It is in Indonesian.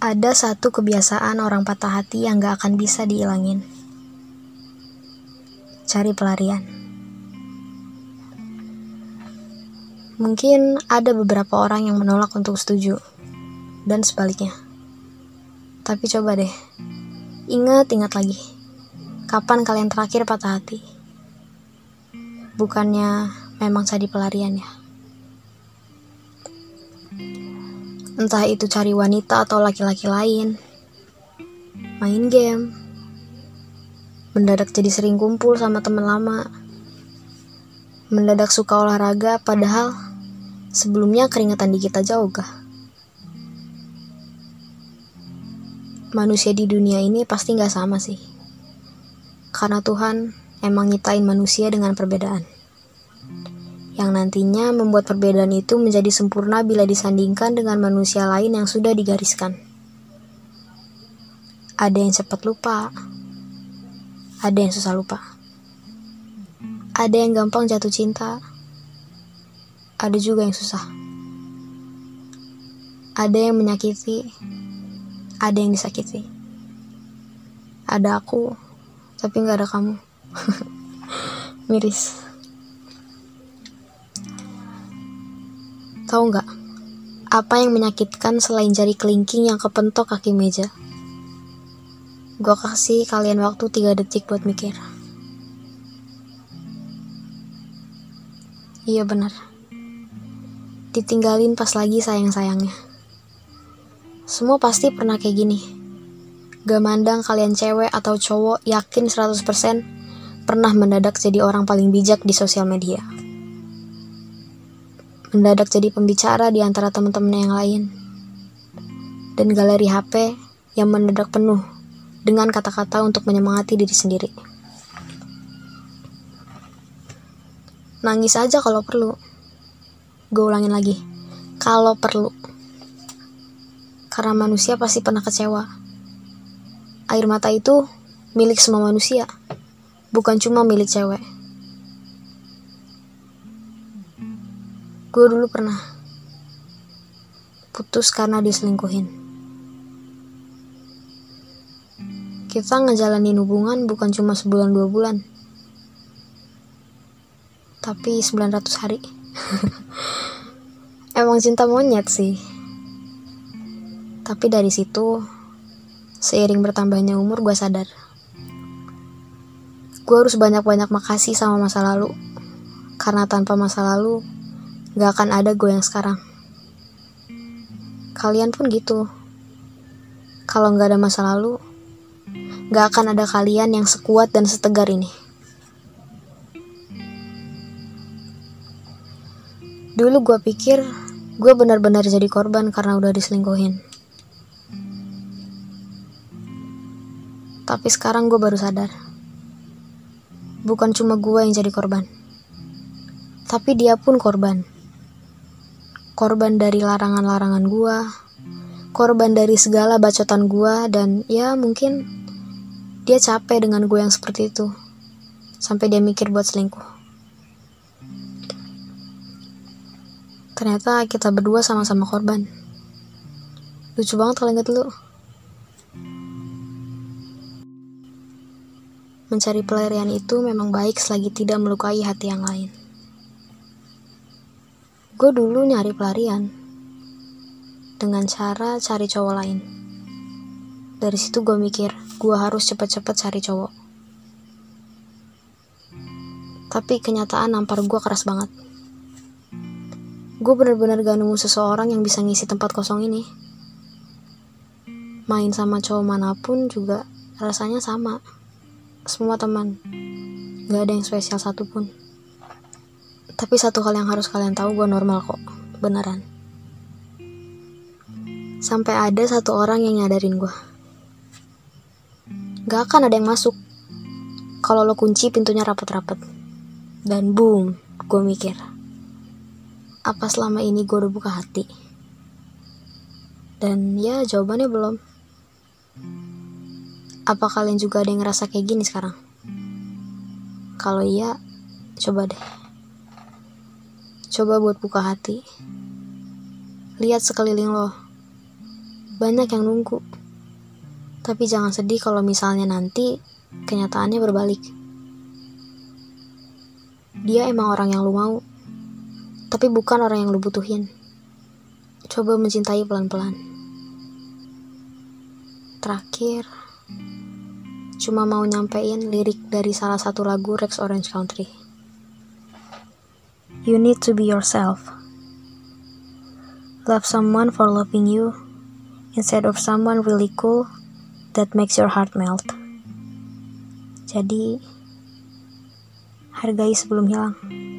Ada satu kebiasaan orang patah hati yang gak akan bisa dihilangin. Cari pelarian. Mungkin ada beberapa orang yang menolak untuk setuju, dan sebaliknya. Tapi coba deh, ingat-ingat lagi. Kapan kalian terakhir patah hati? Bukannya memang cari pelarian ya? Entah itu cari wanita atau laki-laki lain. Main game. Mendadak jadi sering kumpul sama teman lama. Mendadak suka olahraga padahal sebelumnya keringetan dikit aja ogah. Manusia di dunia ini pasti nggak sama sih. Karena Tuhan emang nyitain manusia dengan perbedaan yang nantinya membuat perbedaan itu menjadi sempurna bila disandingkan dengan manusia lain yang sudah digariskan. Ada yang cepat lupa, ada yang susah lupa, ada yang gampang jatuh cinta, ada juga yang susah, ada yang menyakiti, ada yang disakiti, ada aku, tapi nggak ada kamu. Miris. Tahu nggak? Apa yang menyakitkan selain jari kelingking yang kepentok kaki meja? Gue kasih kalian waktu 3 detik buat mikir. Iya benar. Ditinggalin pas lagi sayang-sayangnya. Semua pasti pernah kayak gini. Gak mandang kalian cewek atau cowok yakin 100% pernah mendadak jadi orang paling bijak di sosial media mendadak jadi pembicara di antara teman-teman yang lain. Dan galeri HP yang mendadak penuh dengan kata-kata untuk menyemangati diri sendiri. Nangis aja kalau perlu. Gue ulangin lagi. Kalau perlu. Karena manusia pasti pernah kecewa. Air mata itu milik semua manusia. Bukan cuma milik cewek. Gue dulu pernah putus karena diselingkuhin. Kita ngejalanin hubungan bukan cuma sebulan dua bulan, tapi 900 hari. Emang cinta monyet sih. Tapi dari situ, seiring bertambahnya umur gue sadar. Gue harus banyak-banyak makasih sama masa lalu. Karena tanpa masa lalu, gak akan ada gue yang sekarang. Kalian pun gitu. Kalau gak ada masa lalu, gak akan ada kalian yang sekuat dan setegar ini. Dulu gue pikir gue benar-benar jadi korban karena udah diselingkuhin. Tapi sekarang gue baru sadar. Bukan cuma gue yang jadi korban. Tapi dia pun korban korban dari larangan-larangan gua, korban dari segala bacotan gua dan ya mungkin dia capek dengan gue yang seperti itu. Sampai dia mikir buat selingkuh. Ternyata kita berdua sama-sama korban. Lucu banget kalau inget lu. Mencari pelarian itu memang baik selagi tidak melukai hati yang lain gue dulu nyari pelarian dengan cara cari cowok lain. Dari situ gue mikir, gue harus cepet-cepet cari cowok. Tapi kenyataan nampar gue keras banget. Gue bener-bener gak nemu seseorang yang bisa ngisi tempat kosong ini. Main sama cowok mana pun juga rasanya sama. Semua teman. Gak ada yang spesial satupun. Tapi satu hal yang harus kalian tahu, gue normal kok. Beneran. Sampai ada satu orang yang nyadarin gue. Gak akan ada yang masuk. Kalau lo kunci pintunya rapet-rapet. Dan boom, gue mikir. Apa selama ini gue udah buka hati? Dan ya jawabannya belum. Apa kalian juga ada yang ngerasa kayak gini sekarang? Kalau iya, coba deh. Coba buat buka hati. Lihat sekeliling lo. Banyak yang nunggu. Tapi jangan sedih kalau misalnya nanti kenyataannya berbalik. Dia emang orang yang lu mau, tapi bukan orang yang lu butuhin. Coba mencintai pelan-pelan. Terakhir, cuma mau nyampein lirik dari salah satu lagu Rex Orange Country. You need to be yourself. Love someone for loving you instead of someone really cool that makes your heart melt. Jadi, hargai sebelum hilang.